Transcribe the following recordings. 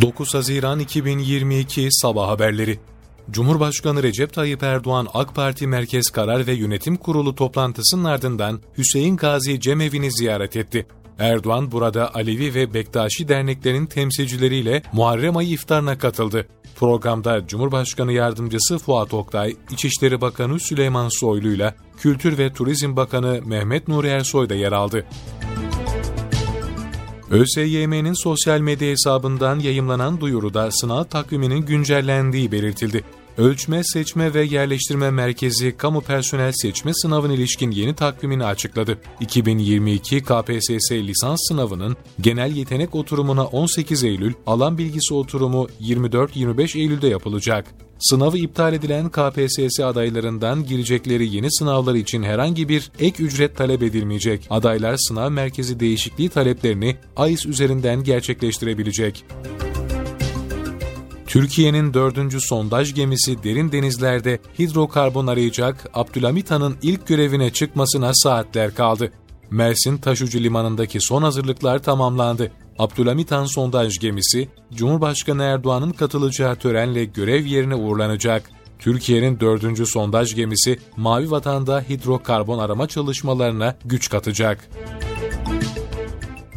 9 Haziran 2022 Sabah Haberleri Cumhurbaşkanı Recep Tayyip Erdoğan AK Parti Merkez Karar ve Yönetim Kurulu toplantısının ardından Hüseyin Gazi Cemevi'ni ziyaret etti. Erdoğan burada Alevi ve Bektaşi derneklerinin temsilcileriyle Muharrem ayı iftarına katıldı. Programda Cumhurbaşkanı Yardımcısı Fuat Oktay, İçişleri Bakanı Süleyman Soylu ile Kültür ve Turizm Bakanı Mehmet Nuri Ersoy da yer aldı. ÖSYM'nin sosyal medya hesabından yayımlanan duyuruda sınav takviminin güncellendiği belirtildi. Ölçme, Seçme ve Yerleştirme Merkezi Kamu Personel Seçme Sınavı'na ilişkin yeni takvimini açıkladı. 2022 KPSS lisans sınavının genel yetenek oturumuna 18 Eylül, alan bilgisi oturumu 24-25 Eylül'de yapılacak. Sınavı iptal edilen KPSS adaylarından girecekleri yeni sınavlar için herhangi bir ek ücret talep edilmeyecek. Adaylar sınav merkezi değişikliği taleplerini AIS üzerinden gerçekleştirebilecek. Türkiye'nin dördüncü sondaj gemisi derin denizlerde hidrokarbon arayacak Abdülhamit Han'ın ilk görevine çıkmasına saatler kaldı. Mersin Taşucu Limanı'ndaki son hazırlıklar tamamlandı. Abdülhamit Han sondaj gemisi, Cumhurbaşkanı Erdoğan'ın katılacağı törenle görev yerine uğurlanacak. Türkiye'nin dördüncü sondaj gemisi Mavi Vatan'da hidrokarbon arama çalışmalarına güç katacak.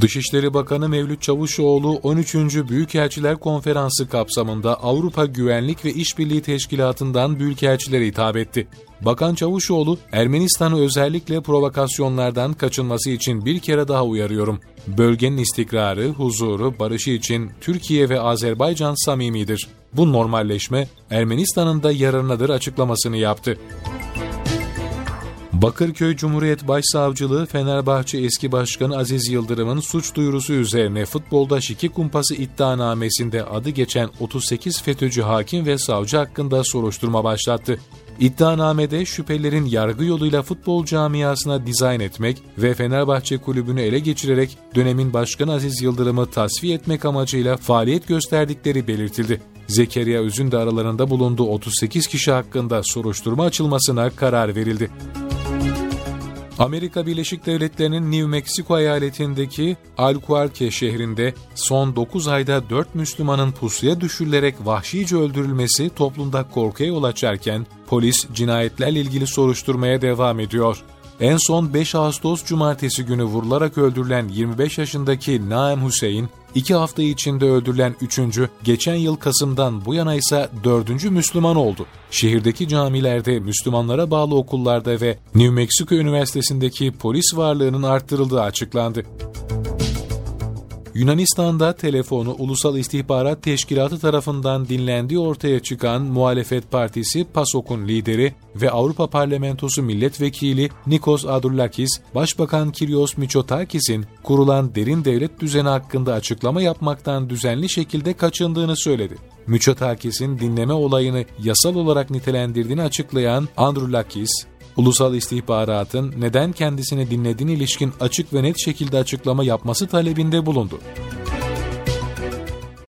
Dışişleri Bakanı Mevlüt Çavuşoğlu 13. Büyükelçiler Konferansı kapsamında Avrupa Güvenlik ve İşbirliği Teşkilatı'ndan büyükelçilere hitap etti. Bakan Çavuşoğlu, Ermenistan'ı özellikle provokasyonlardan kaçınması için bir kere daha uyarıyorum. Bölgenin istikrarı, huzuru, barışı için Türkiye ve Azerbaycan samimidir. Bu normalleşme Ermenistan'ın da yararınadır açıklamasını yaptı. Bakırköy Cumhuriyet Başsavcılığı Fenerbahçe eski başkanı Aziz Yıldırım'ın suç duyurusu üzerine futbolda şiki kumpası iddianamesinde adı geçen 38 FETÖ'cü hakim ve savcı hakkında soruşturma başlattı. İddianamede şüphelerin yargı yoluyla futbol camiasına dizayn etmek ve Fenerbahçe kulübünü ele geçirerek dönemin başkanı Aziz Yıldırım'ı tasfiye etmek amacıyla faaliyet gösterdikleri belirtildi. Zekeriya Üzün de aralarında bulunduğu 38 kişi hakkında soruşturma açılmasına karar verildi. Amerika Birleşik Devletleri'nin New Mexico eyaletindeki Albuquerque şehrinde son 9 ayda 4 Müslümanın pusuya düşürülerek vahşice öldürülmesi toplumda korkuya yol açarken polis cinayetlerle ilgili soruşturmaya devam ediyor. En son 5 Ağustos Cumartesi günü vurularak öldürülen 25 yaşındaki Naim Hüseyin, 2 hafta içinde öldürülen 3. geçen yıl Kasım'dan bu yana ise 4. Müslüman oldu. Şehirdeki camilerde, Müslümanlara bağlı okullarda ve New Mexico Üniversitesi'ndeki polis varlığının arttırıldığı açıklandı. Yunanistan'da telefonu Ulusal İstihbarat Teşkilatı tarafından dinlendiği ortaya çıkan muhalefet partisi PASOK'un lideri ve Avrupa Parlamentosu milletvekili Nikos Adurlakis, Başbakan Kyrios Mitsotakis'in kurulan derin devlet düzeni hakkında açıklama yapmaktan düzenli şekilde kaçındığını söyledi. Mitsotakis'in dinleme olayını yasal olarak nitelendirdiğini açıklayan Androulakis, ulusal istihbaratın neden kendisini dinlediğine ilişkin açık ve net şekilde açıklama yapması talebinde bulundu.